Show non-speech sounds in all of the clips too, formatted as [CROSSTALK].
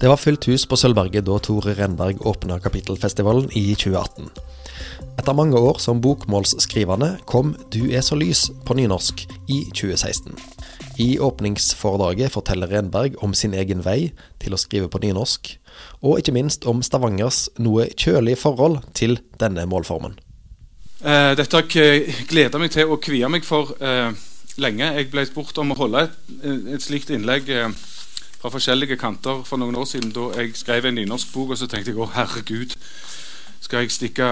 Det var fullt hus på Sølvberget da Tore Renberg åpna Kapittelfestivalen i 2018. Etter mange år som bokmålsskrivende kom Du er så lys på nynorsk i 2016. I åpningsforedraget forteller Renberg om sin egen vei til å skrive på nynorsk, og ikke minst om Stavangers noe kjølige forhold til denne målformen. Eh, dette har jeg gleda meg til å kvie meg for eh, lenge. Jeg ble spurt om å holde et, et slikt innlegg eh, fra forskjellige kanter for noen år siden da jeg skrev en nynorsk bok, og så tenkte jeg å herregud, skal jeg stikke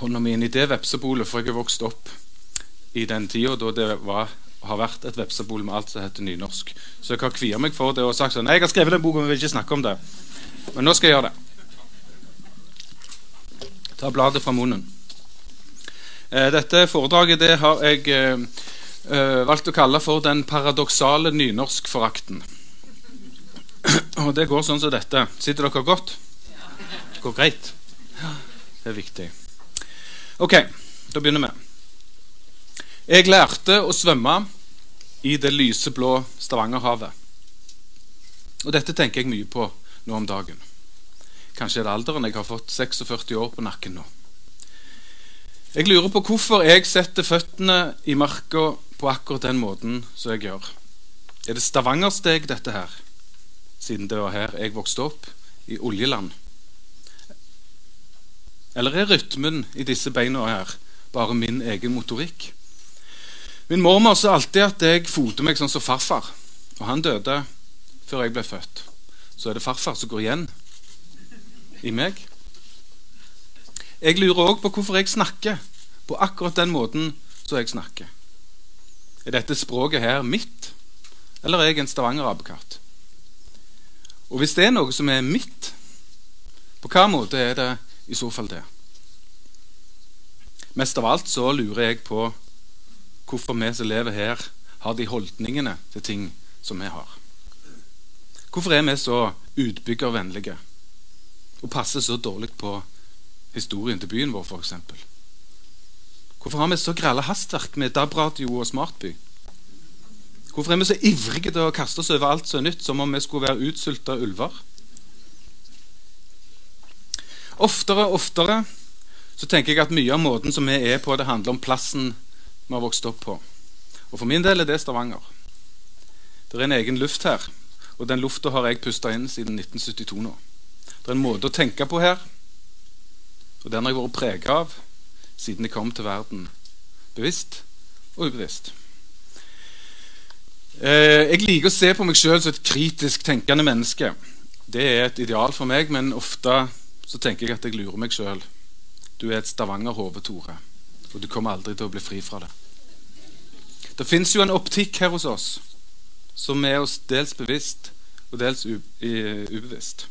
hånda mi inn i det vepsebolet, for jeg er vokst opp i den tida da det var, har vært et vepsebol med alt som heter nynorsk. Så jeg har kvia meg for det og sagt sånn Nei, Jeg har skrevet den boka, men vil ikke snakke om det. Men nå skal jeg gjøre det. Ta bladet fra munnen. Eh, dette foredraget det har jeg eh, eh, valgt å kalle for den paradoksale nynorskforakten. Og det går sånn som dette. Sitter dere godt? Det går greit? Det er viktig. Ok, da begynner vi. Jeg lærte å svømme i det lyseblå Stavangerhavet. Og dette tenker jeg mye på nå om dagen. Kanskje er det alderen. Jeg har fått 46 år på nakken nå. Jeg lurer på hvorfor jeg setter føttene i marka på akkurat den måten som jeg gjør. Er det Stavangersteg, dette her? Siden det var her jeg vokste opp, i oljeland. Eller er rytmen i disse beina her bare min egen motorikk? Min mormor sa alltid at jeg foter meg sånn som farfar. Og han døde før jeg ble født. Så er det farfar som går igjen i meg. Jeg lurer òg på hvorfor jeg snakker på akkurat den måten som jeg snakker. Er dette språket her mitt, eller er jeg en Stavanger-apekatt? Og hvis det er noe som er mitt, på hva måte er det i så fall det? Mest av alt så lurer jeg på hvorfor vi som lever her, har de holdningene til ting som vi har. Hvorfor er vi så utbyggervennlige og passer så dårlig på historien til byen vår, f.eks. Hvorfor har vi så grelle hastverk med DAB-radio og smartby? Hvorfor er vi så ivrige til å kaste oss over alt som er nytt, som om vi skulle være utsulta ulver? Oftere og oftere så tenker jeg at mye av måten som vi er på, det handler om plassen vi har vokst opp på. Og For min del er det Stavanger. Det er en egen luft her, og den lufta har jeg pusta inn siden 1972 nå. Det er en måte å tenke på her og den har jeg vært prega av siden jeg kom til verden, bevisst og ubevisst. Eh, jeg liker å se på meg sjøl som et kritisk tenkende menneske. Det er et ideal for meg, men ofte så tenker jeg at jeg lurer meg sjøl. Du er et Stavanger-hode, Tore, og du kommer aldri til å bli fri fra det. Det fins jo en optikk her hos oss som er oss dels bevisst og dels ubevisst.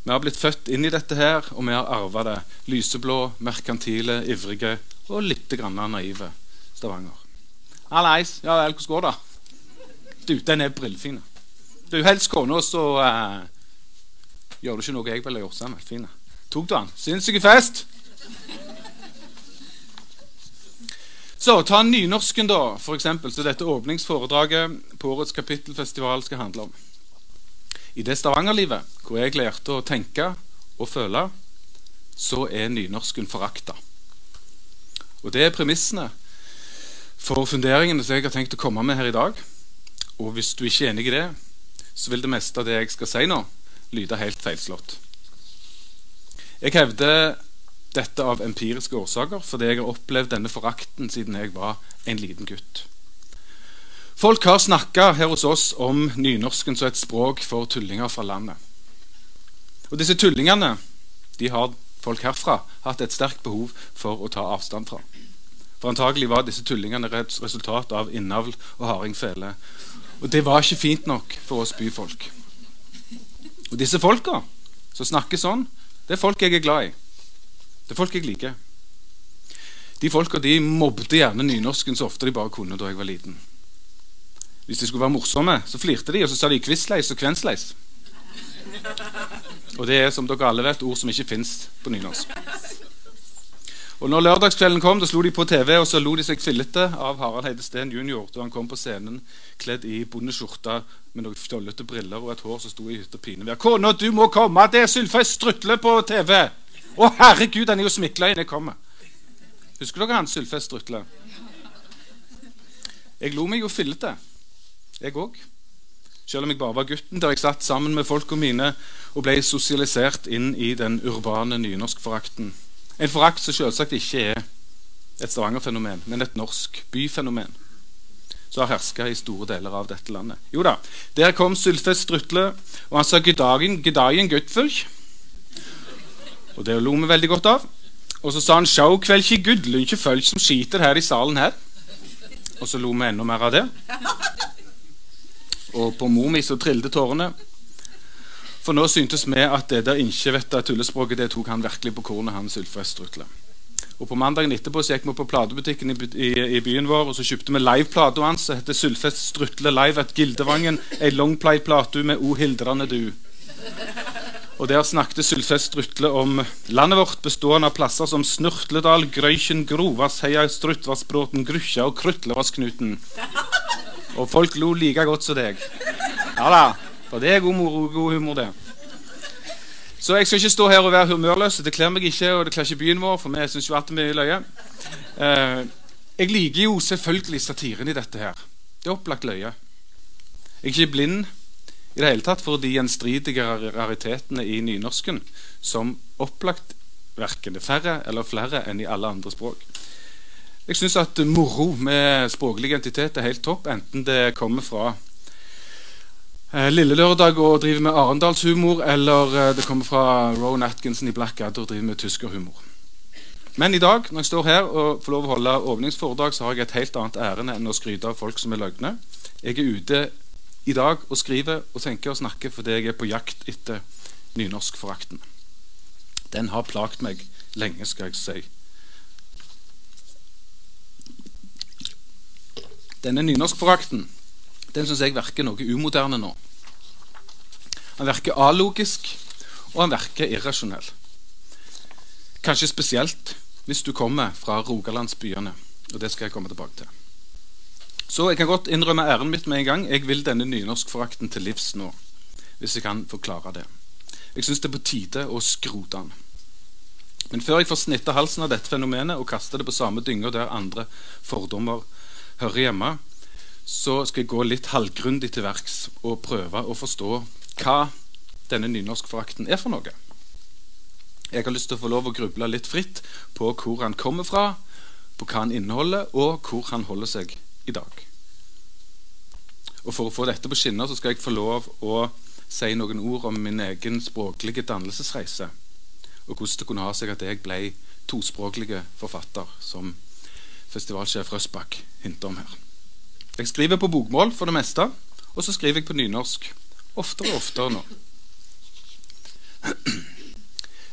Vi har blitt født inn i dette her, og vi har arva det. Lyseblå, merkantile, ivrige og litt grann naive Stavanger. Hallais. Ja vel, hvordan går det? Du, den er brillefin. Du, helst kona, så uh, gjør du ikke noe jeg ville gjort sammen. Fin. Tok du den? Sinnssyk fest! Så ta nynorsken, da, for eksempel, så dette åpningsforedraget på årets kapittelfestival skal handle om. I det Stavanger-livet, hvor jeg lærte å tenke og føle, så er nynorsken forakta. Og det er premissene for funderingene som jeg har tenkt å komme med her i dag. Og hvis du ikke er enig i det, så vil det meste av det jeg skal si nå, lyde helt feilslått. Jeg hevder dette av empiriske årsaker fordi jeg har opplevd denne forakten siden jeg var en liten gutt. Folk har snakka her hos oss om nynorsken som et språk for tullinger fra landet. Og Disse tullingene de har folk herfra hatt et sterkt behov for å ta avstand fra. For antagelig var disse tullingene resultat av innavl og hardingfele. Og det var ikke fint nok for oss byfolk. Og disse folka som snakker sånn, det er folk jeg er glad i. Det er folk jeg liker. De folka de mobbet gjerne nynorsken så ofte de bare kunne da jeg var liten. Hvis de skulle være morsomme, så flirte de, og så sa de kvissleis og kvensleis. Og det er som dere alle vet, ord som ikke fins på nynorsk. Og når lørdagskvelden kom, da slo de på TV, og så lo de seg fillete av Harald Heide Steen jr. da han kom på scenen kledd i bondeskjorte med noen fjollete briller og et hår som sto i hytte og pine. 'Kona, du må komme! Det er Sylfest Strutle på TV!' 'Å, herregud, han er jo smikla inn. Jeg kommer.' Husker dere han Sylfest Strutle? Jeg lo meg jo fillete, jeg òg. Selv om jeg bare var gutten der jeg satt sammen med folka mine og ble sosialisert inn i den urbane nynorskforakten. En forakt som selvsagt ikke er et Stavanger-fenomen, men et norsk byfenomen som har herska i store deler av dette landet. Jo da, Der kom Sylfest Strutle, og han sa 'gedagen, gedagen gutfølg'. Og det lo vi veldig godt av. Og så sa han 'sjau kveldkje gudlunkje følg som skiter her i salen her'. Og så lo vi enda mer av det. Og på mor mi så trillte tårene. For nå syntes vi at det der ikke tullespråket det tok han virkelig på kornet, han Sylfest Og På mandagen etterpå så gikk vi på platebutikken i, i, i, byen vår og så kjøpte vi liveplata hans. som heter Sylfest Strutle Live at Gildevangen. Ei longplay-plate med O hildrande du. Og Der snakket Sylfest Strutle om landet vårt bestående av plasser som Snurtledal, Grøyken, Grovassheia, Strutvassbråten, Grukkja og Krutlevassknuten. Og folk lo like godt som deg. Ja da. For det er god, moro, god humor, det. Så jeg skal ikke stå her og være humørløs. Det kler meg ikke, og det kler ikke byen vår, for vi syns jo alltid mye løye. Eh, jeg liker jo selvfølgelig satiren i dette her. Det er opplagt løye. Jeg er ikke blind i det hele tatt for de gjenstridige raritetene i nynorsken som opplagt verken er færre eller flere enn i alle andre språk. Jeg syns at moro med språklig identitet er helt topp, enten det kommer fra Lille Lørdag og driver med arendalshumor, eller eh, det kommer fra Rowan Atkinson i Blackadder og driver med tyskerhumor. Men i dag når jeg står her og får lov å holde åpningsforedrag, så har jeg et helt annet ærend enn å skryte av folk som er løgne. Jeg er ute i dag og skriver og tenker og snakker fordi jeg er på jakt etter nynorskforakten. Den har plagt meg lenge, skal jeg si. Denne nynorskforakten den syns jeg virker noe umoderne nå. Han virker alogisk, og han virker irrasjonell. Kanskje spesielt hvis du kommer fra rogalandsbyene. Og det skal jeg komme tilbake til. Så jeg kan godt innrømme æren mitt med en gang. Jeg vil denne nynorskforakten til livs nå. Hvis jeg kan forklare det. Jeg syns det er på tide å skrote den. Men før jeg får snitta halsen av dette fenomenet og kaste det på samme dynga der andre fordommer hører hjemme, så skal jeg gå litt halvgrundig til verks og prøve å forstå hva denne nynorskforakten er for noe. Jeg har lyst til å få lov å gruble litt fritt på hvor han kommer fra, på hva han inneholder, og hvor han holder seg i dag. Og For å få dette på skinner så skal jeg få lov å si noen ord om min egen språklige dannelsesreise, og hvordan det kunne ha seg at jeg ble tospråklige forfatter, som festivalsjef Røsbakk hinter om her. Jeg skriver på bokmål for det meste, og så skriver jeg på nynorsk. Oftere og oftere nå.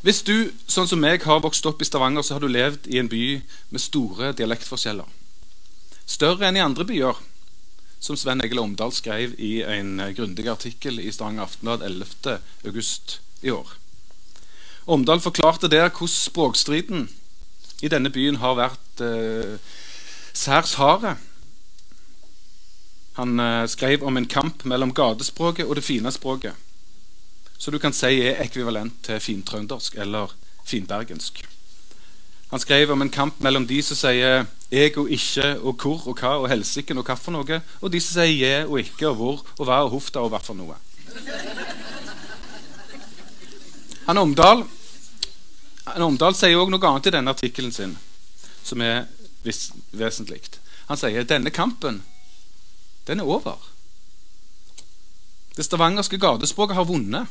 Hvis du, sånn som meg, har vokst opp i Stavanger, så har du levd i en by med store dialektforskjeller. Større enn i andre byer, som Sven Egil Omdal skrev i en grundig artikkel i Stavanger Aftenblad 11.8 i år. Omdal forklarte der hvordan språkstriden i denne byen har vært eh, særs harde. Han eh, skrev om en kamp mellom gatespråket og det fine språket, som du kan si er ekvivalent til fintrøndersk eller finbergensk. Han skrev om en kamp mellom de som sier 'jeg' og 'ikke' og 'hvor' og 'hva' og 'helsiken' og 'hva for noe', og de som sier 'je' og 'ikke' og 'hvor' og 'hva' og 'hofta' og 'hva for noe'. Han Omdal, han Omdal sier òg noe annet i denne artikkelen sin som er vesentlig. Han sier denne kampen den er over. Det stavangerske gatespråket har vunnet.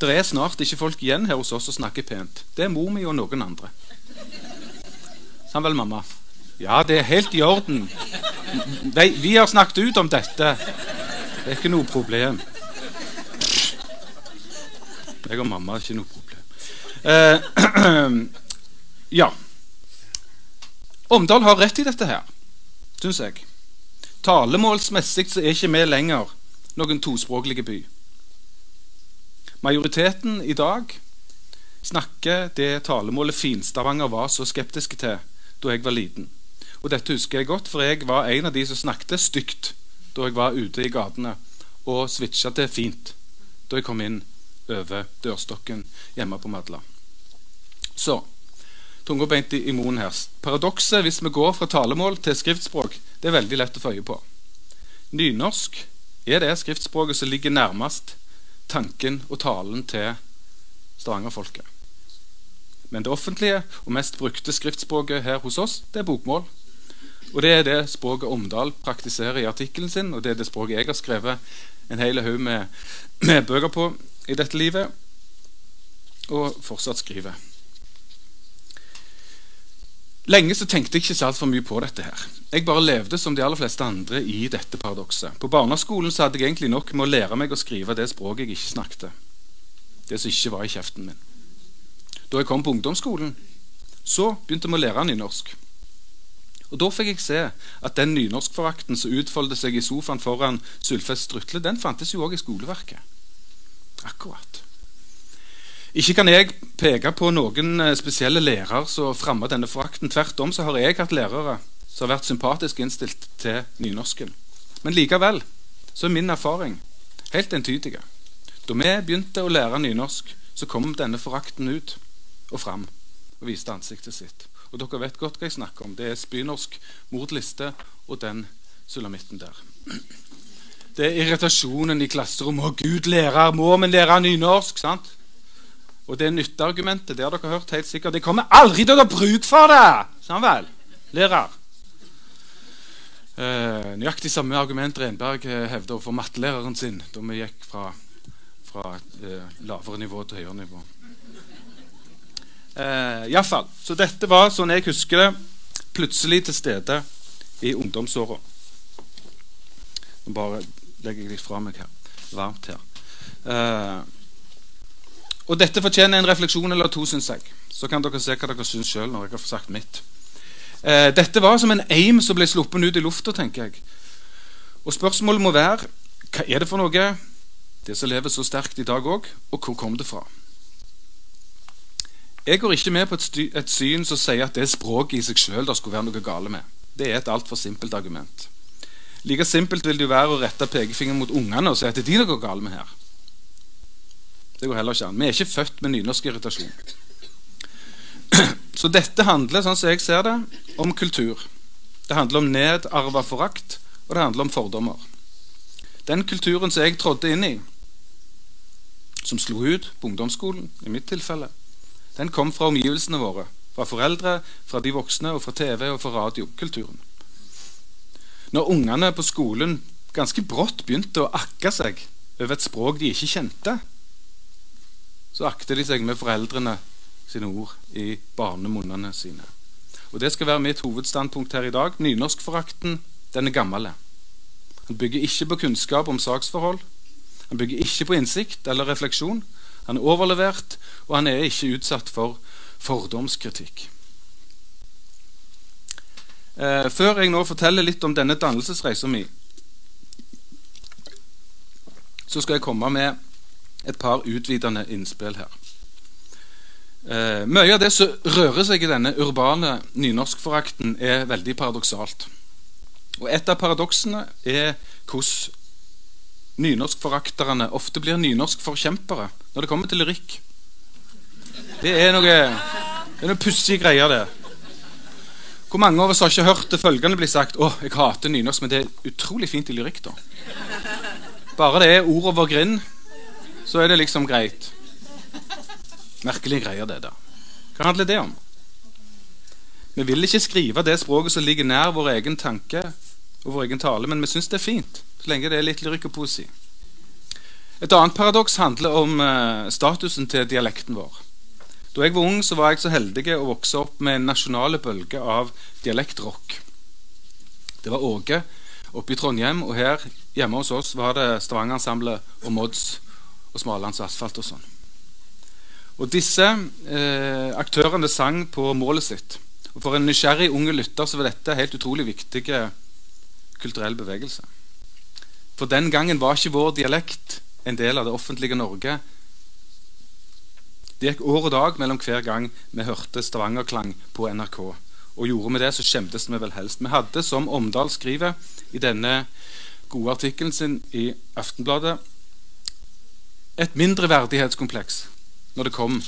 Det er snart ikke folk igjen her hos oss som snakker pent. Det er mor mi og noen andre. Sa vel mamma. Ja, det er helt i orden. De, vi har snakket ut om dette. Det er ikke noe problem. Jeg og mamma er ikke noe problem. Eh, [CLEARS THROAT] ja. Omdal har rett i dette her, syns jeg. Talemålsmessig så er ikke vi lenger noen tospråklige by. Majoriteten i dag snakker det talemålet Finstavanger var så skeptiske til da jeg var liten. Og dette husker jeg godt, for jeg var en av de som snakket stygt da jeg var ute i gatene, og switcha til fint da jeg kom inn over dørstokken hjemme på Madla. Så tunga beint i, munnen her. Paradokset hvis vi går fra talemål til skriftspråk, det er veldig lett å få øye på. Nynorsk er det skriftspråket som ligger nærmest tanken og talen til stavangerfolket. Men det offentlige og mest brukte skriftspråket her hos oss, det er bokmål. Og det er det språket Omdal praktiserer i artikkelen sin, og det er det språket jeg har skrevet en hel haug med, med bøker på i dette livet, og fortsatt skriver. Lenge så tenkte jeg ikke så altfor mye på dette. her. Jeg bare levde som de aller fleste andre i dette paradokset. På barneskolen så hadde jeg egentlig nok med å lære meg å skrive det språket jeg ikke snakket. Det som ikke var i kjeften min. Da jeg kom på ungdomsskolen, så begynte vi å lære nynorsk. Og Da fikk jeg se at den nynorskforakten som utfoldet seg i sofaen foran Sylfest Strutle, den fantes jo òg i skoleverket. Akkurat. Ikke kan jeg peke på noen eh, spesielle lærere som fremmer denne forakten. Tvert om så har jeg hatt lærere som har vært sympatisk innstilt til nynorsken. Men likevel så er min erfaring helt entydig. Da vi begynte å lære nynorsk, så kom denne forakten ut og fram og viste ansiktet sitt. Og dere vet godt hva jeg snakker om. Det er spynorsk, mordliste og den sulamitten der. Det er irritasjonen i klasserommet. 'Å, Gud, lærer, må vi lære nynorsk?' sant? Og det nytteargumentet det har dere hørt helt sikkert. Det kommer aldri til å ha bruk for det! Sånn vel, lærer. Eh, nøyaktig samme argument Renberg eh, hevder overfor mattelæreren sin da vi gikk fra, fra eh, lavere nivå til høyere nivå. Eh, Iallfall. Så dette var, sånn jeg husker det, plutselig til stede i ungdomsåra. Nå bare legger jeg litt fra meg her. Varmt her. Eh, og dette fortjener en refleksjon eller to, syns jeg. Så kan dere se hva dere syns sjøl når jeg har sagt mitt. Eh, dette var som en aim som ble sluppet ut i lufta, tenker jeg. Og spørsmålet må være hva er det for noe, det som lever så sterkt i dag òg, og hvor kom det fra? Jeg går ikke med på et, syn som sier at det er språket i seg sjøl det skulle være noe gale med. Det er et altfor simpelt argument. Like simpelt vil det jo være å rette pekefingeren mot ungene og si at det er de noe gale med her. Det går heller ikke an. Vi er ikke født med nynorsk irritasjon. Så dette handler, sånn som jeg ser det, om kultur. Det handler om nedarva forakt, og det handler om fordommer. Den kulturen som jeg trådte inn i, som slo ut på ungdomsskolen, i mitt tilfelle, den kom fra omgivelsene våre. Fra foreldre, fra de voksne, og fra TV og fra radiokulturen. Når ungene på skolen ganske brått begynte å akke seg over et språk de ikke kjente, så akter de seg med foreldrene sine ord i barnemunnene sine. Og Det skal være mitt hovedstandpunkt her i dag. Nynorskforakten den er gammel. Han bygger ikke på kunnskap om saksforhold. Han bygger ikke på innsikt eller refleksjon. Han er overlevert, og han er ikke utsatt for fordomskritikk. Eh, før jeg nå forteller litt om denne dannelsesreisa mi, så skal jeg komme med et par utvidende innspill her. Eh, mye av det som rører seg i denne urbane nynorskforakten, er veldig paradoksalt. Og Et av paradoksene er hvordan nynorskforakterne ofte blir nynorskforkjempere når det kommer til lyrikk. Det er noe, det er noe pussige greier, det. Hvor mange av oss har ikke hørt det følgende bli sagt 'Å, jeg hater nynorsk', men det er utrolig fint i lyrikk, da. Bare det er ord over grind så er det liksom greit. Merkelige greier, det der. Hva handler det om? Vi vil ikke skrive det språket som ligger nær vår egen tanke og vår egen tale, men vi syns det er fint så lenge det er litt lyrikk og poesi. Et annet paradoks handler om uh, statusen til dialekten vår. Da jeg var ung, så var jeg så heldig å vokse opp med en nasjonale bølge av dialektrock. Det var Åge oppe i Trondheim, og her hjemme hos oss var det Stavanger-ensemblet og Mods og Smalands asfalt og sånn. Og Disse eh, aktørene sang på målet sitt. Og For en nysgjerrig unge lytter så var dette helt utrolig viktige kulturell bevegelse. For den gangen var ikke vår dialekt en del av det offentlige Norge Det gikk år og dag mellom hver gang vi hørte Stavangerklang på NRK. Og gjorde vi det, så skjemtes vi vel helst. Vi hadde, som Omdal skriver i denne gode artikkelen sin i Aftenbladet, et mindreverdighetskompleks når det kom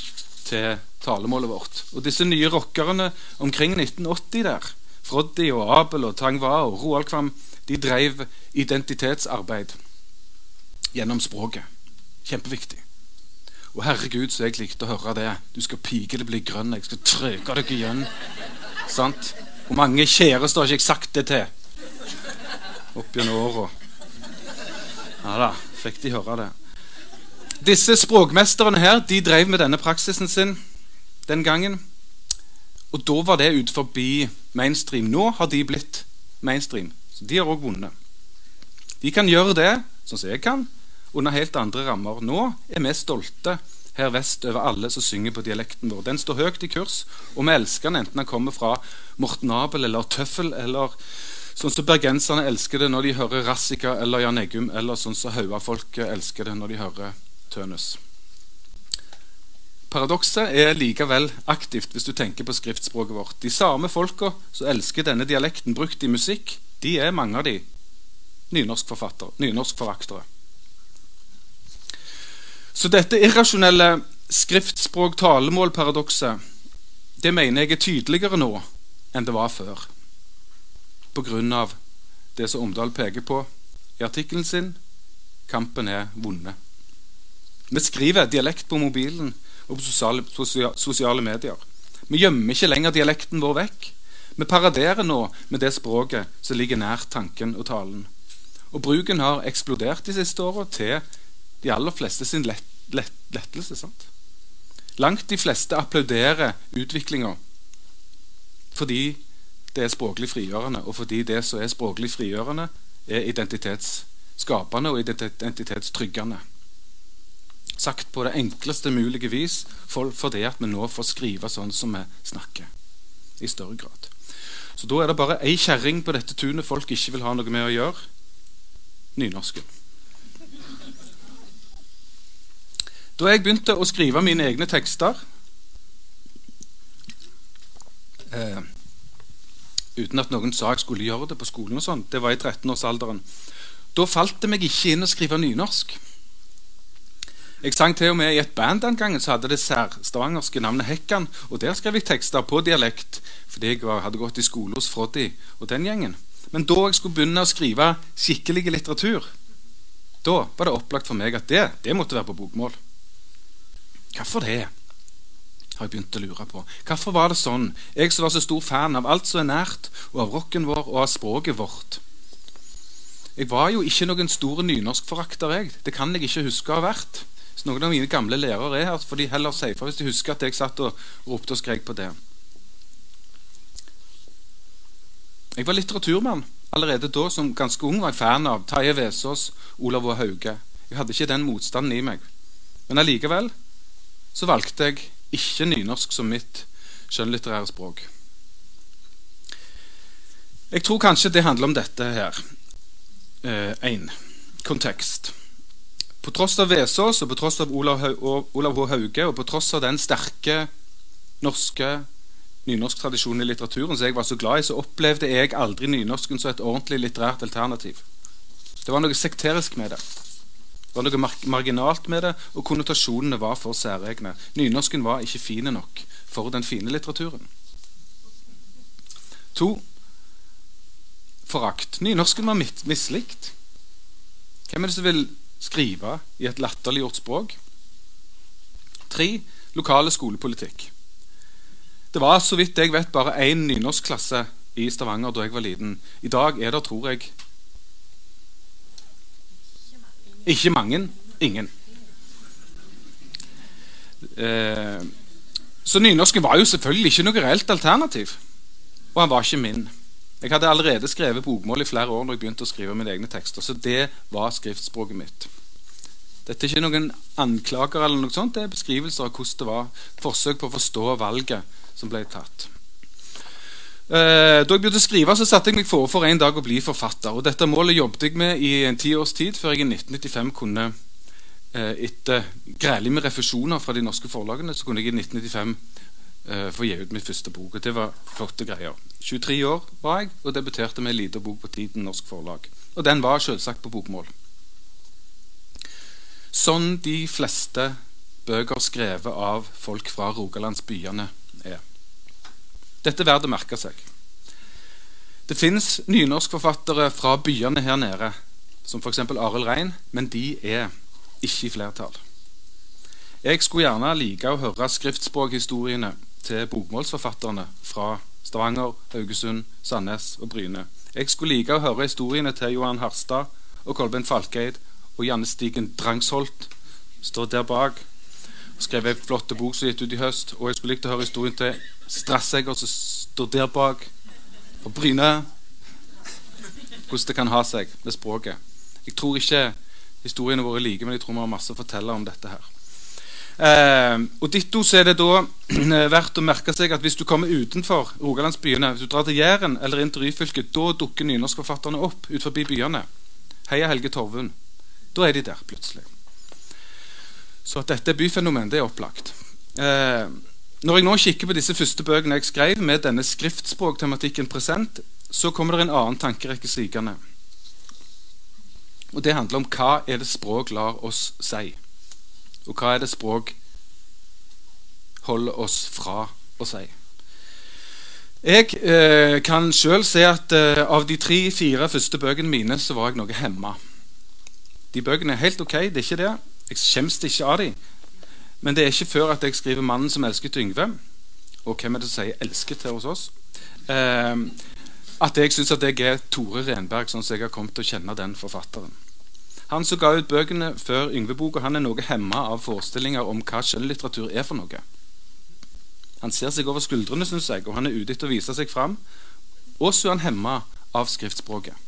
til talemålet vårt. Og disse nye rockerne omkring 1980 der, Froddy og Abel og Tangva og Roald Kvam, de drev identitetsarbeid gjennom språket. Kjempeviktig. Og herregud, så jeg likte å høre det. Du skal pike det bli grønn. Jeg skal trøke deg igjen. Sant? Hvor mange kjærester har ikke jeg sagt det til? Opp gjennom åra. Ja da, fikk de høre det. Disse språkmesterne her de drev med denne praksisen sin den gangen. Og da var det ut forbi mainstream. Nå har de blitt mainstream. Så de har òg vunnet. De kan gjøre det, sånn som jeg kan, under helt andre rammer. Nå er vi stolte her vest over alle som synger på dialekten vår. Den står høyt i kurs, og vi elsker den enten den kommer fra Morten Abel eller Tøffel, eller sånn som bergenserne elsker det når de hører Rassika eller Jan Eggum, eller sånn som Haugafolket elsker det når de hører Tønnes. Paradokset er likevel aktivt hvis du tenker på skriftspråket vårt. De samme folka som elsker denne dialekten brukt i musikk, de er mange av de nynorskforaktere. Nynorsk så dette irrasjonelle skriftspråk-talemål-paradokset det mener jeg er tydeligere nå enn det var før. På grunn av det som Omdal peker på i artikkelen sin kampen er vunnet. Vi skriver dialekt på mobilen og på sosiale, sosiale medier. Vi gjemmer ikke lenger dialekten vår vekk. Vi paraderer nå med det språket som ligger nær tanken og talen. Og bruken har eksplodert de siste åra til de aller fleste sin lett, lett, lettelse. sant? Langt de fleste applauderer utviklinga fordi det er språklig frigjørende, og fordi det som er språklig frigjørende, er identitetsskapende og identitetstryggende. Sagt på det enkleste mulige vis fordi at vi nå får skrive sånn som vi snakker. i større grad. Så da er det bare ei kjerring på dette tunet folk ikke vil ha noe med å gjøre nynorsken. Da jeg begynte å skrive mine egne tekster eh, uten at noen sa jeg skulle gjøre det på skolen, og sånn, det var i 13-årsalderen, da falt det meg ikke inn å skrive nynorsk. Jeg sang til og med i et band den gangen så hadde det særstavangerske navnet Hekkan. Og der skrev jeg tekster på dialekt fordi jeg hadde gått i skole hos Froddy og den gjengen. Men da jeg skulle begynne å skrive skikkelig litteratur, da var det opplagt for meg at det, det måtte være på bokmål. Hvorfor det? har jeg begynt å lure på. Hvorfor var det sånn, jeg som var så stor fan av alt som er nært, og av rocken vår og av språket vårt? Jeg var jo ikke noen stor nynorskforakter, jeg. Det kan jeg ikke huske å ha vært. Hvis noen av mine gamle lærere er her, for de heller sier fra hvis de husker at jeg satt og ropte og skrek på det. Jeg var litteraturmann allerede da. Som ganske ung var jeg fan av Taje Vesaas, Olav og Hauge. Jeg hadde ikke den motstanden i meg. Men allikevel så valgte jeg ikke nynorsk som mitt skjønnlitterære språk. Jeg tror kanskje det handler om dette her. Én eh, kontekst. På tross av Vesaas og på tross av Olav, H. Hauge og på tross av den sterke norske nynorsktradisjonen i litteraturen som jeg var så glad i, så opplevde jeg aldri nynorsken som et ordentlig litterært alternativ. Det var noe sekterisk med det. Det var noe marginalt med det, og konnotasjonene var for særegne. Nynorsken var ikke fine nok for den fine litteraturen. To forakt. Nynorsken var mislikt. Hvem er det som vil skrive i et latterliggjort språk? Tre lokale skolepolitikk. Det var så vidt jeg vet bare én nynorskklasse i Stavanger da jeg var liten. I dag er det, tror jeg, ikke mange. Ingen. Eh, så nynorsken var jo selvfølgelig ikke noe reelt alternativ. Og han var ikke min. Jeg hadde allerede skrevet bokmål i flere år når jeg begynte å skrive mine egne tekster. Så det var skriftspråket mitt. Dette er ikke noen anklager, eller noe sånt, det er beskrivelser av hvordan det var. Forsøk på å forstå valget som ble tatt. Eh, da jeg begynte å skrive, så satte jeg meg for for en dag å bli forfatter. og Dette målet jobbet jeg med i en ti års tid før jeg i 1995 kunne eh, etter grælig med refusjoner fra de norske forlagene så kunne jeg i 1995 eh, få gi ut min første bok. og Det var flotte greier. 23 år var jeg og debuterte med en liten bok på Tiden Norsk Forlag. Og den var selvsagt på bokmål. Sånn de fleste bøker skrevet av folk fra Rogalandsbyene er. Dette er verdt å merke seg. Det fins nynorskforfattere fra byene her nede, som f.eks. Arild Rein, men de er ikke i flertall. Jeg skulle gjerne like å høre skriftspråkhistoriene til bokmålsforfatterne fra Stavanger, Haugesund, Sandnes og Bryne. Jeg skulle like å høre historiene til Johan Harstad og Kolben Falkeid og Janne Stigen Drangsholt. Står der bak. Skrev ei flott bok som gitt ut i høst. Og jeg skulle likt å høre historien til Strassegger som står der bak. på Bryne. Hvordan det kan ha seg med språket. Jeg tror ikke historiene våre er like, men jeg tror vi har masse å fortelle om dette her. Eh, og ditto så er det da [CLEARS THROAT] verdt å merke seg at hvis du kommer utenfor Rogalandsbyene, hvis du drar til Jæren eller inn til Ryfylke, da dukker nynorskforfatterne opp ut forbi byene. Heia Helge Torvund. Da er de der plutselig. Så at dette er byfenomen, det er opplagt. Eh, når jeg nå kikker på disse første bøkene jeg skrev med denne skriftspråktematikken present, så kommer det en annen tankerekke stigende. Og det handler om hva er det språk lar oss si. Og hva er det språk holder oss fra å si? Jeg eh, kan sjøl se at eh, av de tre-fire første bøkene mine så var jeg noe hemma. De bøkene er helt ok, det er ikke det. Jeg skjemmes ikke av dem. Men det er ikke før at jeg skriver 'Mannen som elsket Yngve', og hvem er det som sier 'elsket' her hos oss, eh, at jeg syns at jeg er Tore Renberg, sånn som jeg har kommet til å kjenne den forfatteren. Han som ga ut bøkene før Yngve-boka, han er noe hemma av forestillinger om hva skjønnlitteratur er for noe. Han ser seg over skuldrene, syns jeg, og han er ute etter å vise seg fram. Og så er han hemma av skriftspråket.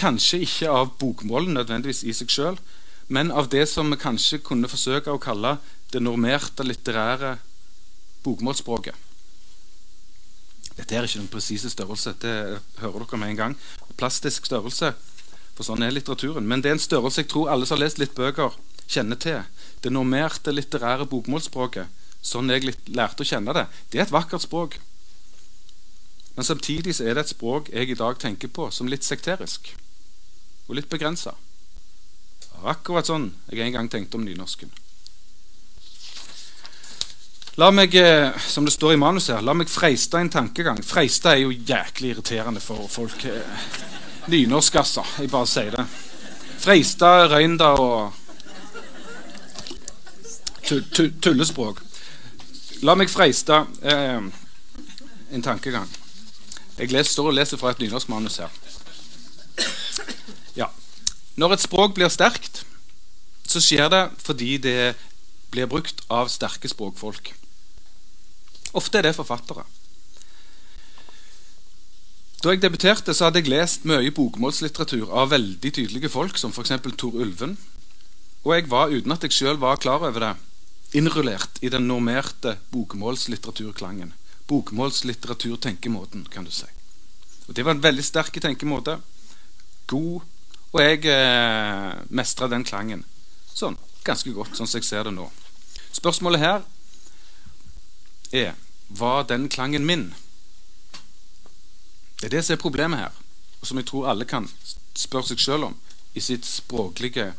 Kanskje ikke av bokmålen nødvendigvis i seg sjøl, men av det som vi kanskje kunne forsøke å kalle det normerte litterære bokmålsspråket. Dette er ikke noen presise størrelse. Det hører dere med en gang. Plastisk størrelse for sånn er litteraturen. Men det er en størrelse jeg tror alle som har lest litt bøker, kjenner til. Det normerte litterære bokmålsspråket. Sånn jeg lærte å kjenne det. Det er et vakkert språk. Men samtidig er det et språk jeg i dag tenker på som litt sekterisk. Og litt begrensa. Akkurat sånn jeg en gang tenkte om nynorsken. La meg, eh, som det står i manuset her, la meg freiste en tankegang. Freiste er jo jæklig irriterende for folk. Nynorsk, altså. Jeg bare sier det. Freistad, Røynda og tullespråk. La meg freiste eh, en tankegang. Jeg leser, står og leser fra et nynorsk manus her. Ja. Når et språk blir sterkt, så skjer det fordi det blir brukt av sterke språkfolk. Ofte er det forfattere. Da jeg debuterte, så hadde jeg lest mye bokmålslitteratur av veldig tydelige folk, som f.eks. Tor Ulven. Og jeg var, uten at jeg sjøl var klar over det, innrullert i den normerte bokmålslitteraturklangen. Bokmålslitteraturtenkemåten, kan du si. Og Det var en veldig sterk tenkemåte. God. Og jeg eh, mestra den klangen sånn ganske godt, sånn som jeg ser det nå. Spørsmålet her er var den klangen min? Det er det som er problemet her, og som jeg tror alle kan spørre seg sjøl om i sitt språklige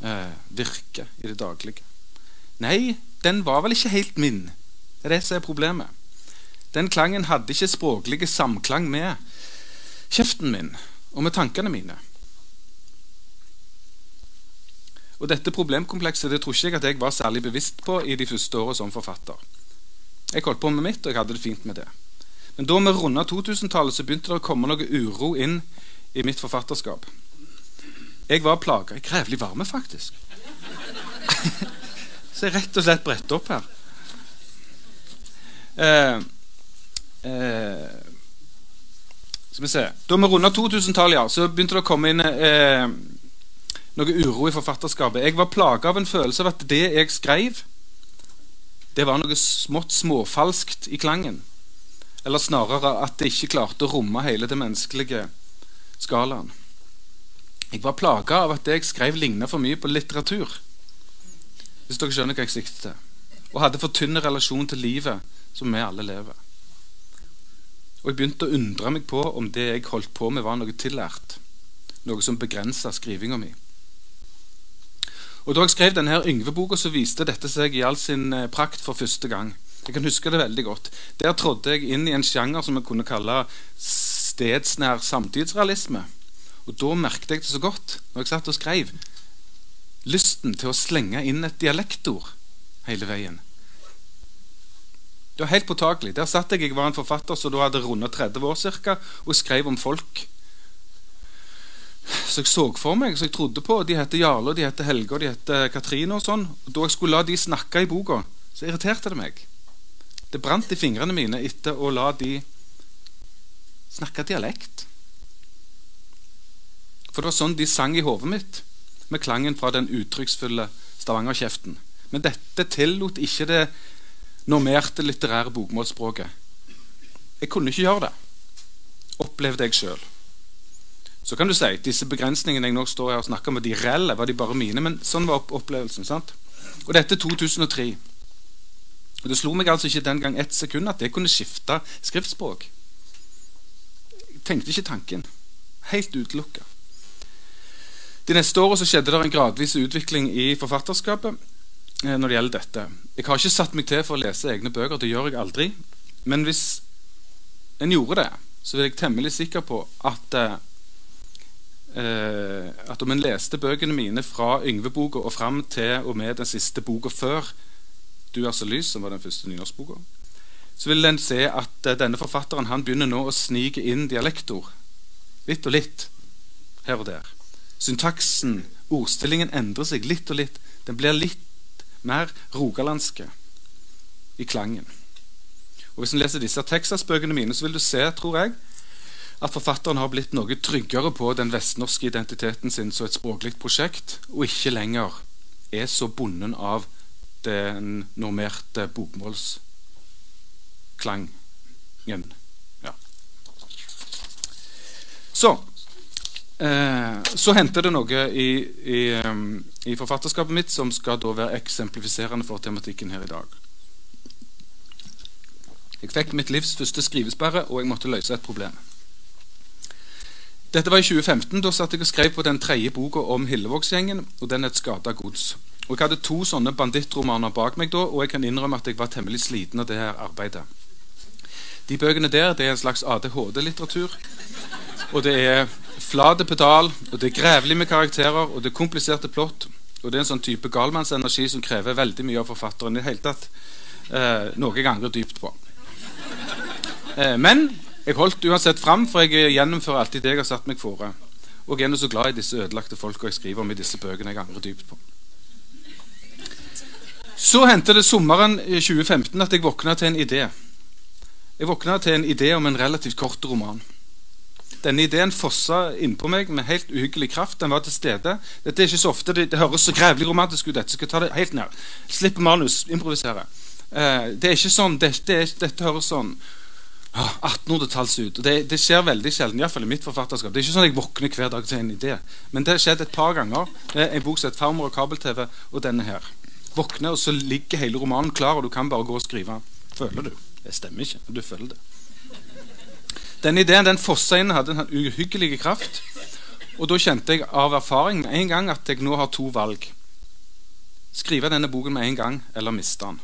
eh, virke i det daglige. Nei, den var vel ikke helt min. Det er det som er problemet. Den klangen hadde ikke språklige samklang med kjeften min og med tankene mine. Og Dette problemkomplekset det tror ikke jeg at jeg var særlig bevisst på i de første åra som forfatter. Jeg holdt på med mitt, og jeg hadde det fint med det. Men da vi runda 2000-tallet, så begynte det å komme noe uro inn i mitt forfatterskap. Jeg var plaga i grevlig varme, faktisk. [LAUGHS] så jeg rett og slett brettet opp her. Eh, eh, skal vi se Da vi runda 2000-tallet, ja, så begynte det å komme inn eh, noe uro i forfatterskapet. Jeg var plaga av en følelse av at det jeg skrev, det var noe smått småfalskt i klangen. Eller snarere at det ikke klarte å romme hele det menneskelige skalaen. Jeg var plaga av at det jeg skrev, ligna for mye på litteratur. Hvis dere skjønner hva jeg sikter til. Og hadde for tynn relasjon til livet som vi alle lever. Og jeg begynte å undre meg på om det jeg holdt på med, var noe tillært. Noe som begrensa skrivinga mi. Og Da jeg skrev denne Yngve-boka, så viste dette seg i all sin eh, prakt for første gang. Jeg kan huske det veldig godt. Der trådte jeg inn i en sjanger som jeg kunne kalle stedsnær samtidsrealisme. Og Da merket jeg det så godt når jeg satt og skrev. Lysten til å slenge inn et dialektord hele veien. Det var helt påtakelig. Der satt jeg, jeg var en forfatter som da hadde runda 30 år cirka, og skrev om folk så jeg så for meg, så jeg trodde på. De heter Jarle, de heter Helge og de heter Katrine. og sånn. Og Da jeg skulle la de snakke i boka, så irriterte det meg. Det brant i fingrene mine etter å la de snakke dialekt. For det var sånn de sang i hodet mitt, med klangen fra den uttrykksfulle stavangerkjeften. Men dette tillot ikke det normerte litterære bokmålsspråket. Jeg kunne ikke gjøre det, opplevde jeg sjøl. Så kan du si disse begrensningene jeg nå står her og snakker om, de reelle, var de bare mine? Men sånn var opplevelsen. sant? Og dette er 2003. Og Det slo meg altså ikke den gang ett sekund at det kunne skifte skriftspråk. Jeg tenkte ikke tanken. Helt utelukka. De neste årene skjedde det en gradvis utvikling i forfatterskapet eh, når det gjelder dette. Jeg har ikke satt meg til for å lese egne bøker. Det gjør jeg aldri. Men hvis en gjorde det, så er jeg temmelig sikker på at eh, eh, at om en leste bøkene mine fra Yngve-boka og fram til og med den siste boka før 'Du er så lys', som var den første nynorskboka, så vil en se at eh, denne forfatteren han begynner nå å snike inn dialektord. Litt og litt, her og der. Syntaksen, ordstillingen, endrer seg litt og litt. Den blir litt mer rogalandske i klangen. Og Hvis en leser disse Texas-bøkene mine, så vil du se, tror jeg, at forfatteren har blitt noe tryggere på den vestnorske identiteten sin som et språklig prosjekt, og ikke lenger er så bonden av den normerte bokmålsklangen. Ja. Så eh, Så henter det noe i, i, um, i, forfatterskapet mitt som skal da være eksemplifiserende for tematikken her i dag. Jeg fikk mitt livs første skrivesperre, og jeg måtte løse et problem. Dette var i 2015. Da satt jeg og skrev på den tredje boka om Hillevågsgjengen. og Den het 'Skada gods'. Og Jeg hadde to sånne bandittromaner bak meg da, og jeg kan innrømme at jeg var temmelig sliten av det her arbeidet. De bøkene der det er en slags ADHD-litteratur. Og det er flate pedal, og det er grevlig med karakterer, og det er kompliserte plott. Og det er en sånn type galmannsenergi som krever veldig mye av forfatteren. i det hele tatt eh, Noe jeg angrer dypt på. Eh, men jeg holdt uansett fram, for jeg gjennomfører alltid det jeg har satt meg fore. Og jeg er så glad i disse ødelagte folka jeg skriver om i disse bøkene jeg angrer dypt på. Så hendte det sommeren 2015 at jeg våkna til en idé. Jeg våkna til en idé om en relativt kort roman. Denne ideen fossa innpå meg med helt uhyggelig kraft. Den var til stede. Dette er ikke så ofte, Det, det høres så grevelig romantisk ut. Dette skal ta det helt ned. Slipp manus. Improvisere. Eh, det er ikke sånn, det, det, Dette høres sånn 1800-talls ut. Det, det, skjer veldig sjelden, iallfall i mitt forfatterskap. Det er ikke sånn at jeg våkner hver dag til en idé. Men det har skjedd et par ganger. Det er En bok som heter 'Farmor og kabel-TV', og denne her. Våkner, og så ligger hele romanen klar, og du kan bare gå og skrive. Føler du? Det stemmer ikke, du føler det. Denne ideen den fossa inn, hadde en uhyggelig kraft. Og da kjente jeg av erfaring med en gang at jeg nå har to valg. Skrive denne boken med en gang, eller miste den.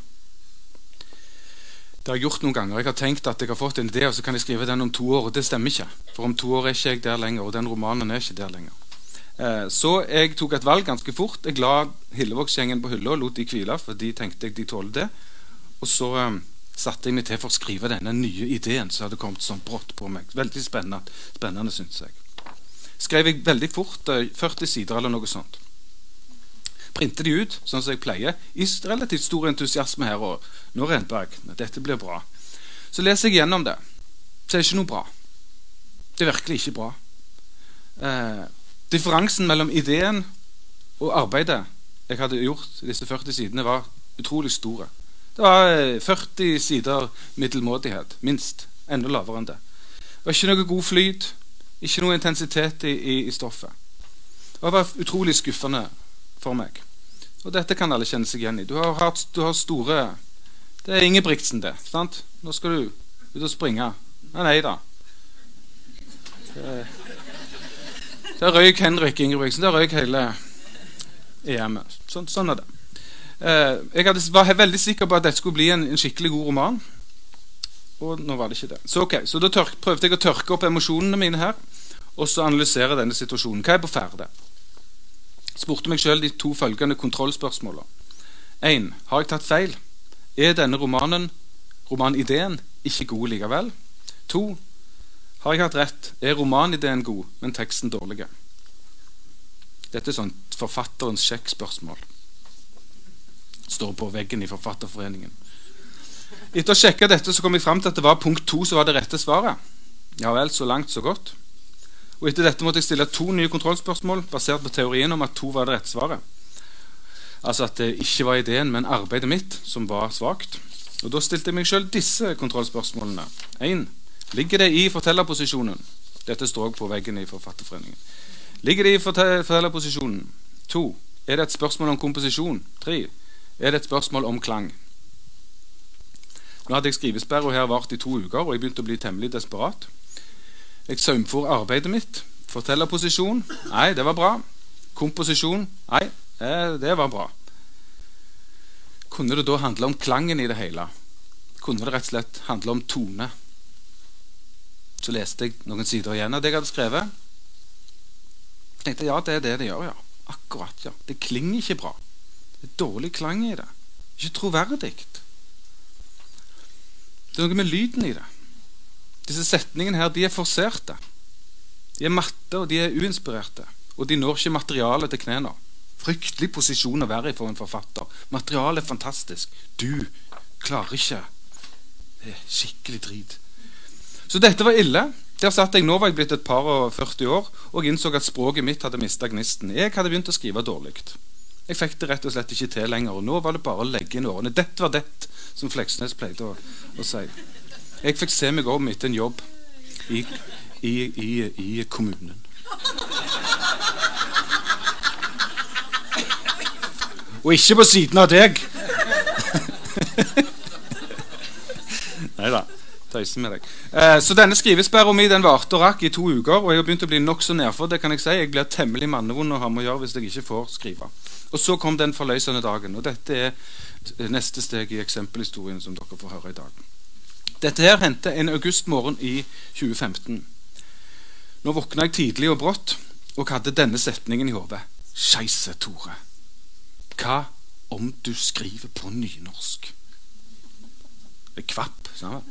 Det har jeg gjort noen ganger. Jeg har tenkt at jeg har fått en idé, og så kan jeg skrive den om to år. og Det stemmer ikke. For om to år er ikke jeg der lenger, og den romanen er ikke der lenger. Eh, så jeg tok et valg ganske fort. Jeg la Hillevågsgjengen på hylla og lot de hvile, for de tenkte jeg de tålte det. Og så um, satte jeg meg til for å skrive denne nye ideen som hadde kommet sånn brått på meg. Veldig spennende, spennende syns jeg. Skrev jeg veldig fort, 40 sider eller noe sånt printe de ut, sånn som jeg pleier, i relativt stor entusiasme her. Og nå Renberg, dette blir bra. Så leser jeg gjennom det. Så er det ikke noe bra. Det er virkelig ikke bra. Eh, differansen mellom ideen og arbeidet jeg hadde gjort disse 40 sidene, var utrolig store. Det var 40 eh, sider middelmådighet, minst. Enda lavere enn det. Det var ikke noe god flyt, ikke noe intensitet i, i, i stoffet. Det var utrolig skuffende for meg. Og dette kan alle kjenne seg igjen i. Du har, hatt, du har store Det er Ingebrigtsen, det. sant? Nå skal du ut og springe. Nei, nei da. Der røyk Henrik Ingebrigtsen. Der røyk hele EM-et. Sånn, sånn, er det. Eh, jeg var veldig sikker på at dette skulle bli en, en, skikkelig god roman. Og nå var det ikke det. Så, okay, så da tørk, prøvde jeg å tørke opp emosjonene mine her og så analysere denne situasjonen. Hva er på ferde? Spurte meg sjøl de to følgende kontrollspørsmålene. 1. Har jeg tatt feil? Er denne romanen, romanideen, ikke god likevel? 2. Har jeg hatt rett? Er romanideen god, men teksten dårlig? Dette er sånn forfatterens sjekkspørsmål. Står på veggen i Forfatterforeningen. Etter å sjekke dette så kom jeg fram til at det var punkt to som var det rette svaret. Ja vel, så langt, så godt. Og Etter dette måtte jeg stille to nye kontrollspørsmål basert på teorien om at to var det rette svaret. Altså at det ikke var ideen, men arbeidet mitt som var svakt. Og Da stilte jeg meg sjøl disse kontrollspørsmålene. 1. Ligger det i fortellerposisjonen? Dette står på veggen i Forfatterforeningen. Ligger det i fortellerposisjonen? To. Er det et spørsmål om komposisjon? Tre. Er det et spørsmål om klang? Nå hadde jeg skrivesperre her vart i to uker, og jeg begynte å bli temmelig desperat. Jeg saumfor arbeidet mitt. Fortellerposisjon? Nei, det var bra. Komposisjon? Nei, eh, det var bra. Kunne det da handle om klangen i det hele? Kunne det rett og slett handle om tone? Så leste jeg noen sider igjen av det jeg hadde skrevet. Jeg tenkte ja, det er det det gjør, ja. Akkurat, ja. Det klinger ikke bra. Det er dårlig klang i det. Ikke troverdig. Det er noe med lyden i det. Disse setningene her, de er forserte. De er matte, og de er uinspirerte. Og de når ikke materialet til knærne. Fryktelig posisjon å være i for en forfatter. Materialet er fantastisk. Du klarer ikke. Det er skikkelig drit. Så dette var ille. Der satt jeg, Nå var jeg blitt et par og 40 år og innså at språket mitt hadde mista gnisten. Jeg hadde begynt å skrive dårlig. Jeg fikk det rett og slett ikke til lenger. og Nå var det bare å legge inn årene. Dette var det, som Fleksnes pleide å, å si. Jeg fikk se meg om etter en jobb i, i, i, i kommunen. Og ikke på siden av deg! [LAUGHS] Nei da. Tøyser med deg. Eh, så denne skrivesperra mi den varte og rakk i to uker, og jeg har begynt å bli nokså nedfor. Det kan jeg si. Jeg blir temmelig mannevond å ha med å gjøre hvis jeg ikke får skrive. Og så kom den forløsende dagen. Og dette er neste steg i eksempelhistorien som dere får høre i dag. Dette her hendte en augustmorgen i 2015. Nå våkna jeg tidlig og brått og hadde denne setningen i hodet. Skeise, Tore. Hva om du skriver på nynorsk? Jeg kvapp sånn,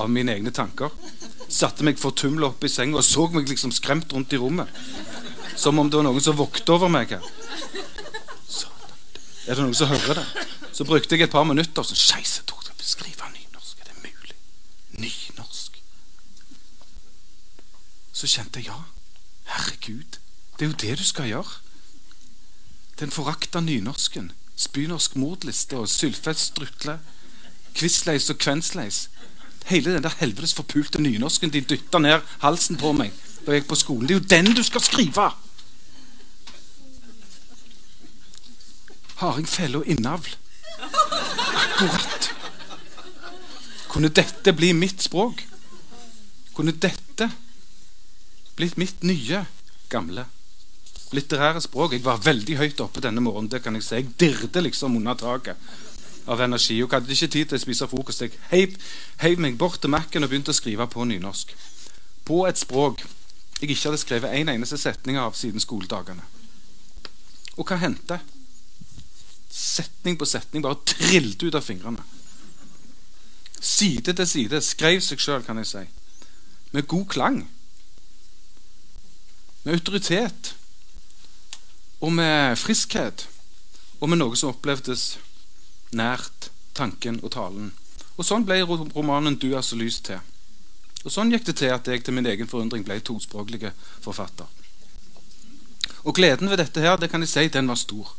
av mine egne tanker. Satte meg fortumla opp i senga og så meg liksom skremt rundt i rommet. Som om det var noen som vokta over meg her. Er det noen som hører det? Så brukte jeg et par minutter. Så, Skeise, det mulig? nynorsk. Så kjente jeg ja, herregud, det er jo det du skal gjøre. Den forakta nynorsken, spynorsk mordliste og sylfest strutle, kvissleis og kvensleis. Hele den der helvetes forpulte nynorsken de dytta ned halsen på meg da jeg gikk på skolen. Det er jo den du skal skrive! Hardingfele og innavl. Akkurat. Kunne dette bli mitt språk? Kunne dette blitt mitt nye, gamle litterære språk? Jeg var veldig høyt oppe denne morgenen. det kan Jeg si. Jeg dirret liksom under taket av energi. Og hadde ikke tid til å spise frokost. Jeg heiv meg bort til Mac-en og begynte å skrive på nynorsk. På et språk jeg ikke hadde skrevet en eneste setning av siden skoledagene. Og hva hendte? Setning på setning bare trilte ut av fingrene side til side, skrev seg sjøl, kan jeg si, med god klang, med autoritet og med friskhet, og med noe som opplevdes nært tanken og talen. Og Sånn ble romanen 'Du er så lys' til. Og Sånn gikk det til at jeg til min egen forundring ble tospråklige forfatter. Og Gleden ved dette her, det kan jeg si, den var stor.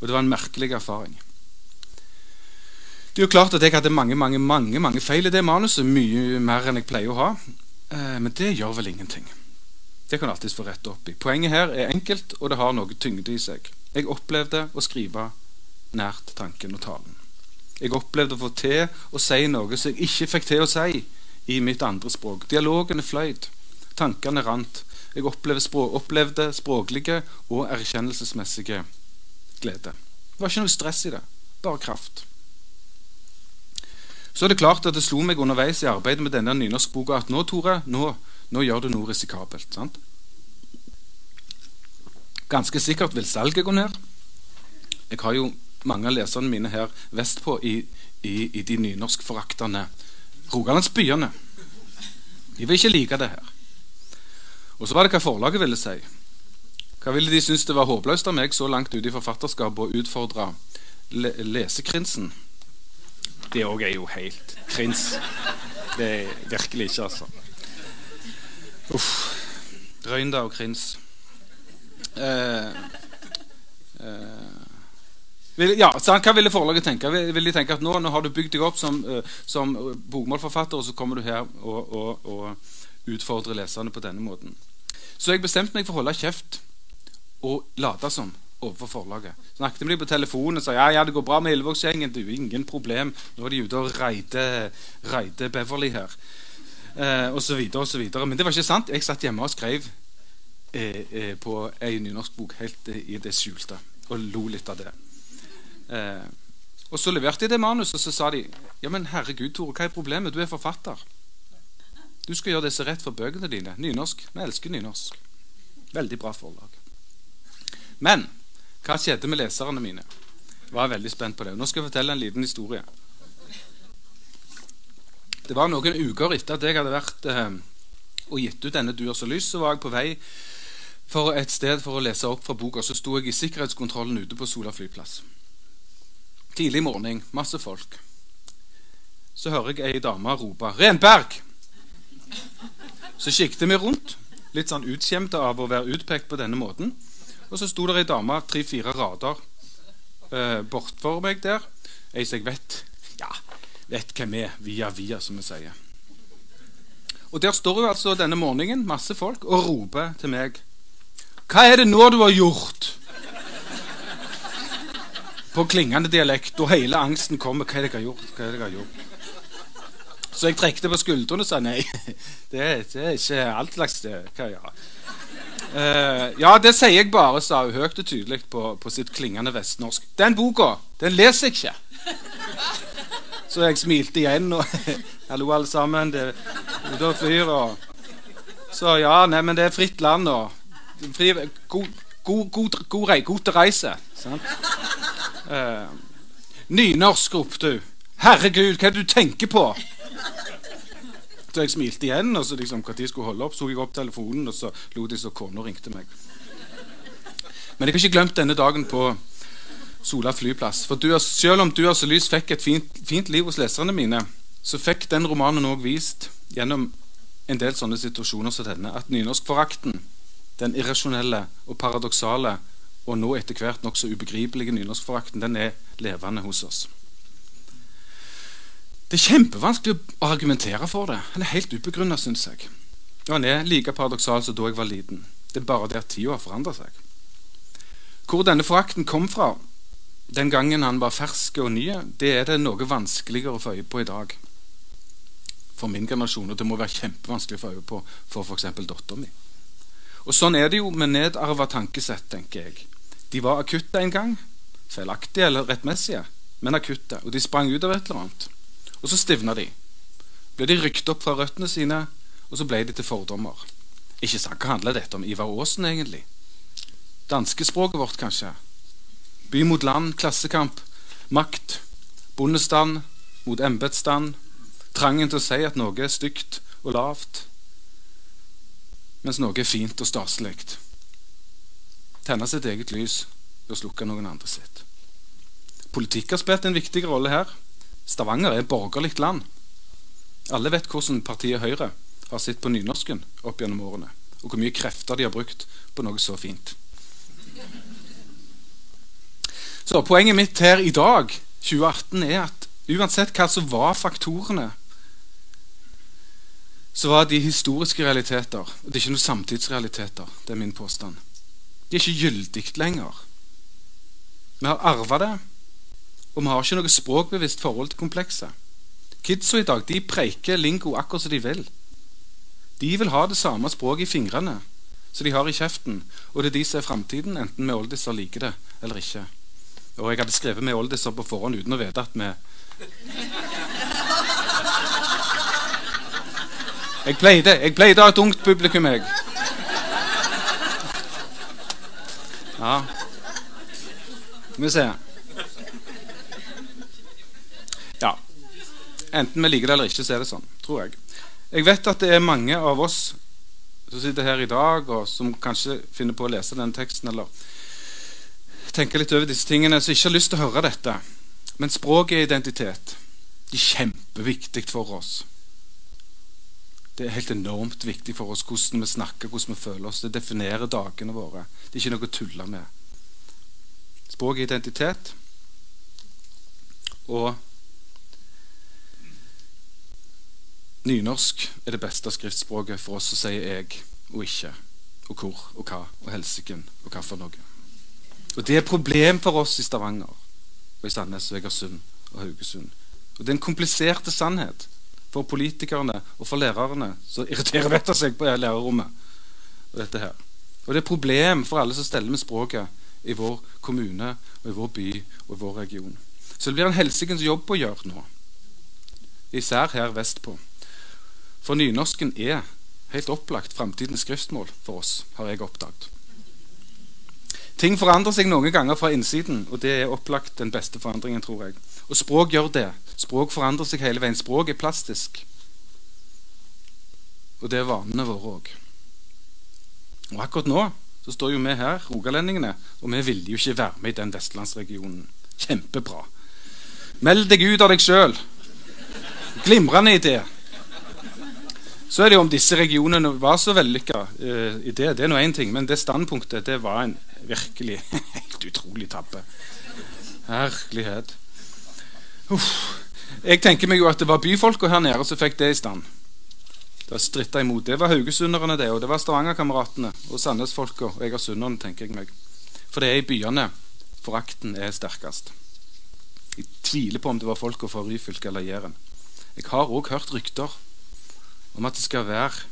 Og det var en merkelig erfaring. Det er jo klart at jeg hadde mange mange, mange, mange feil i det manuset. Mye mer enn jeg pleier å ha. Eh, men det gjør vel ingenting. Det kan alltids få rette opp i. Poenget her er enkelt, og det har noe tyngde i seg. Jeg opplevde å skrive nært tanken og talen. Jeg opplevde å få til å si noe som jeg ikke fikk til å si i mitt andre språk. Dialogene fløyt. Tankene rant. Jeg opplevde, språk, opplevde språklige og erkjennelsesmessige glede. Det var ikke noe stress i det. Bare kraft. Så er det klart at det slo meg underveis i arbeidet med denne nynorskboka at nå, Tore, nå, nå gjør du noe risikabelt. sant? Ganske sikkert vil salget gå ned. Jeg har jo mange av leserne mine her vestpå i, i, i de nynorskforaktende rogalandsbyene. De vil ikke like det her. Og så var det hva forlaget ville si. Hva ville de synes det var håpløst av meg så langt ute i forfatterskapet å utfordre le lesekrinsen? Det òg er jo helt krins. Det er virkelig ikke, altså. Uff. Røynda og krins. Eh, eh, ja, Hva ville forlaget tenke? Vil de tenke at nå, nå har du bygd deg opp som, uh, som bokmålforfatter, og så kommer du her og, og, og utfordrer leserne på denne måten? Så jeg bestemte meg for å holde kjeft og late som overfor forlaget. Snakket med dem på telefonen og sa ja, ja, det går bra med Ildvågsgjengen. Det er jo ingen problem. Nå er de ute og reider, reider Beverly her. Eh, og så videre og så videre. Men det var ikke sant. Jeg satt hjemme og skrev eh, eh, på ei nynorskbok helt eh, i det skjulte og lo litt av det. Eh, og så leverte de det manuset, og så sa de ja, men herregud, Tore, hva er problemet? Du er forfatter. Du skal gjøre det som er rett for bøkene dine. Nynorsk. Vi elsker nynorsk. Veldig bra forlag. Men hva skjedde med leserne mine? Jeg var veldig spent på det. Nå skal jeg fortelle en liten historie. Det var noen uker etter at jeg hadde vært eh, og gitt ut denne 'Du er så lys', så var jeg på vei for et sted for å lese opp fra boka. Så sto jeg i sikkerhetskontrollen ute på Sola flyplass. Tidlig morgen, masse folk. Så hører jeg ei dame rope 'Renberg!' Så kikket vi rundt, litt sånn utskjemte av å være utpekt på denne måten. Og så sto det ei dame tre-fire rader eh, bortfor meg der. Ei som jeg vet ja, vet hvem er, via via, som vi sier. Og Der står hun altså denne morgenen, masse folk, og roper til meg. Hva er det nå du har gjort? På klingende dialekt, og hele angsten kommer. Hva er det jeg har gjort? Hva er det jeg har gjort? Så jeg trekte på skuldrene og sa nei. [LAUGHS] Det, det er ikke alt slags hva jeg gjør. Uh, ja, det sier jeg bare, sa hun høyt og tydelig på, på sitt klingende vestnorsk. Den boka, den leser jeg ikke. Så jeg smilte igjen og [LAUGHS] Hallo, alle sammen. Det er ute og flyr og Så ja, nei, men det er fritt land og fri, god, god, god, god, god reise. Uh, nynorsk, ropte hun. Herregud, hva er det du tenker på? Så jeg smilte igjen, og så liksom, hva de skulle holde opp, så jeg opp telefonen, og så lot de så kona ringte meg. Men jeg har ikke glemt denne dagen på Sola flyplass. For du, selv om 'Du er så lys' fikk et fint, fint liv hos leserne mine, så fikk den romanen òg vist gjennom en del sånne situasjoner som denne, at nynorskforakten, den irrasjonelle og paradoksale og nå etter hvert nokså ubegripelige nynorskforakten, den er levende hos oss. Det er kjempevanskelig å argumentere for det. Han er helt ubegrunna, syns jeg. Og han er like paradoksal som da jeg var liten. Det er bare det at tida har forandra seg. Hvor denne forakten kom fra den gangen han var fersk og ny, det er det noe vanskeligere å få øye på i dag. For min generasjon. Og det må være kjempevanskelig å få øye på for f.eks. dattera mi. Og sånn er det jo med nedarva tankesett, tenker jeg. De var akutte en gang. Feilaktige eller rettmessige, men akutte. Og de sprang ut av et eller annet. Og så stivna de. Ble de rykt opp fra røttene sine, og så ble de til fordommer. Ikke sant, Hva handler dette om Ivar Aasen, egentlig? Danskespråket vårt, kanskje? By mot land, klassekamp, makt, bondestand mot embetsstand, trangen til å si at noe er stygt og lavt, mens noe er fint og staselig. Tenne sitt eget lys ved å slukke noen andre sitt. Politikk har spilt en viktig rolle her. Stavanger er et borgerlig land. Alle vet hvordan partiet Høyre har sett på nynorsken opp gjennom årene, og hvor mye krefter de har brukt på noe så fint. Så Poenget mitt her i dag, 2018, er at uansett hva som var faktorene så var de historiske realiteter. Og det er ikke noen samtidsrealiteter. Det er min påstand. De er ikke gyldig lenger. Vi har arva det, og vi har ikke noe språkbevisst forhold til komplekset. Kidsa i dag de preiker lingo akkurat som de vil. De vil ha det samme språket i fingrene som de har i kjeften. Og det er de som er framtiden, enten vi oldiser liker det eller ikke. Og jeg hadde skrevet med oldiser på forhånd uten å vite at vi Jeg pleide, jeg pleide å ha et ungt publikum, jeg. Ja. Skal vi se. Ja. Enten vi liker det eller ikke, så er det sånn. Tror jeg. Jeg vet at det er mange av oss som sitter her i dag, og som kanskje finner på å lese denne teksten eller tenker litt over disse tingene, som ikke har lyst til å høre dette. Men språk er identitet. Det er kjempeviktig for oss. Det er helt enormt viktig for oss hvordan vi snakker, hvordan vi føler oss. Det definerer dagene våre. Det er ikke noe å tulle med. Språk er identitet. Og nynorsk er det beste skriftspråket for oss som sier 'jeg' og 'ikke', og 'hvor' og 'hva' og 'helsiken' og 'hva for noe'. Og Det er et problem for oss i Stavanger, og i Sandnes, Egersund og Haugesund. Og Det er en komplisert sannhet for politikerne og for lærerne som irriterer [LAUGHS] vettet seg på lærerrommet. Og dette her. Og det er et problem for alle som steller med språket i vår kommune, og i vår by og i vår region. Så det blir en helsikens jobb å gjøre nå, især her vestpå. For nynorsken er helt opplagt framtidens skriftmål for oss, har jeg oppdaget. Ting forandrer seg noen ganger fra innsiden, og det er opplagt den beste forandringen, tror jeg. Og språk gjør det. Språk forandrer seg hele veien. Språk er plastisk. Og det er vanene våre òg. Og akkurat nå så står jo vi her, rogalendingene, og vi ville jo ikke være med i den vestlandsregionen. Kjempebra. Meld deg ut av deg sjøl. Glimrende idé. Så er det jo om disse regionene var så vellykka uh. Det er nå én ting, men det standpunktet det var en virkelig [LAUGHS] helt utrolig tabbe. Herlighet. Uff. Jeg tenker meg jo at det var byfolka her nede som fikk det i stand. Det stritta imot. Det var haugesunderne, det, og det var Stavanger-kameratene og Sandnes-folka og egersunderne, tenker jeg meg. For det er i byene forakten er sterkest. Jeg tviler på om det var folka fra Ryfylke eller Jæren. Jeg har òg hørt rykter om at det skal være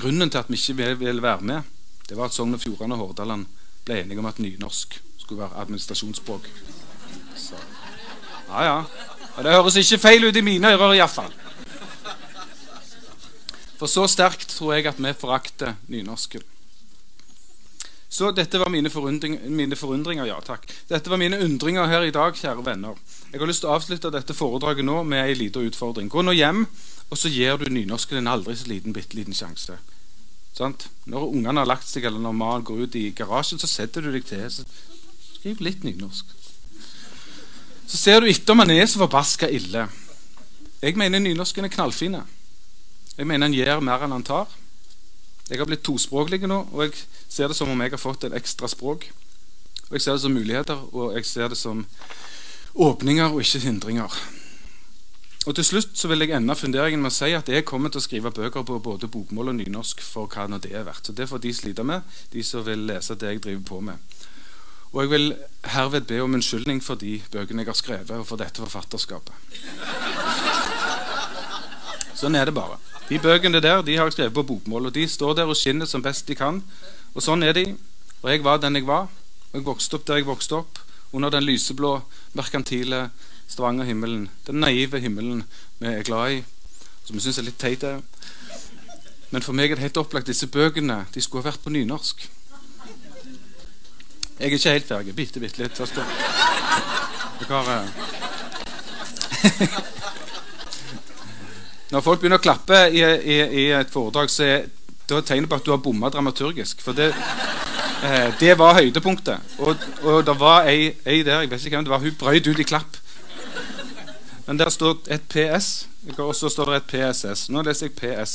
Grunnen til at vi ikke vil være med, det var at Sogn og Fjordane og Hordaland ble enige om at nynorsk skulle være administrasjonsspråk. Så. Ja, ja. Og det høres ikke feil ut i mine ører, iallfall. For så sterkt tror jeg at vi forakter nynorsken. Så dette var mine, forundring, mine, forundringer. ja takk. Dette var mine undringer her i dag, kjære venner. Jeg har lyst til å avslutte dette foredraget nå med ei lita utfordring. Gå nå hjem og så gir du nynorsken en aldri så liten, bitte liten sjanse. Sant? Når ungene har lagt seg, eller når mannen går ut i garasjen, så setter du deg til. Så skriv litt nynorsk. Så ser du etter om han er så forbaska ille. Jeg mener nynorsken er knallfine. Jeg mener han gjør mer enn han tar. Jeg har blitt tospråklig nå, og jeg ser det som om jeg har fått et ekstra språk. Og Jeg ser det som muligheter, og jeg ser det som åpninger og ikke hindringer. Og Til slutt så vil jeg ende funderingen med å si at jeg kommer til å skrive bøker på både bokmål og nynorsk for hva nå det er verdt. Så Det får de slite med, de som vil lese det jeg driver på med. Og jeg vil herved be om unnskyldning for de bøkene jeg har skrevet, og for dette forfatterskapet. Sånn er det bare. De bøkene der de har jeg skrevet på bokmål, og de står der og skinner som best de kan. Og sånn er de. Og jeg var den jeg var, og jeg vokste opp der jeg vokste opp, under den lyseblå, merkantile Stavanger-himmelen, den naive himmelen vi er glad i, som vi syns er litt teit. Men for meg er det helt opplagt disse bøkene de skulle ha vært på nynorsk. Jeg er ikke helt ferdig. Bitte, bitte litt. Uh... Når folk begynner å klappe i, i, i et foredrag, så er det et tegn på at du har bomma dramaturgisk. For det, eh, det var høydepunktet. Og, og det var ei, ei, der, jeg vet ikke hvem det var, hun brøyt ut i klapp. Men der står et PS, og så står det et PSS. Nå leser jeg PS.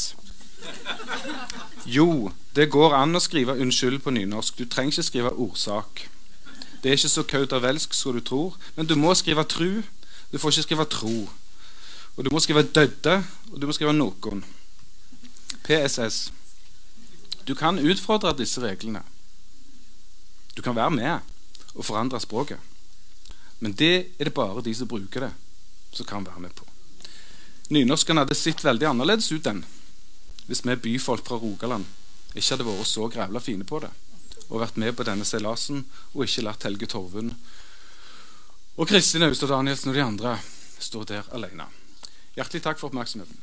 Jo, det går an å skrive 'unnskyld' på nynorsk. Du trenger ikke skrive 'orsak'. Det er ikke så kautervelsk som du tror, men du må skrive 'tru'. Du får ikke skrive 'tro'. Og du må skrive 'dødde', og du må skrive 'noen'. PSS. Du kan utfordre disse reglene. Du kan være med og forandre språket. Men det er det bare de som bruker det, som kan være med på. Nynorsken hadde sett veldig annerledes ut enn hvis vi byfolk fra Rogaland ikke hadde vært så grævla fine på det og vært med på denne seilasen og ikke latt Helge Torvund og Kristin Austad Danielsen og de andre stå der alene. Hjertelig takk for oppmerksomheten.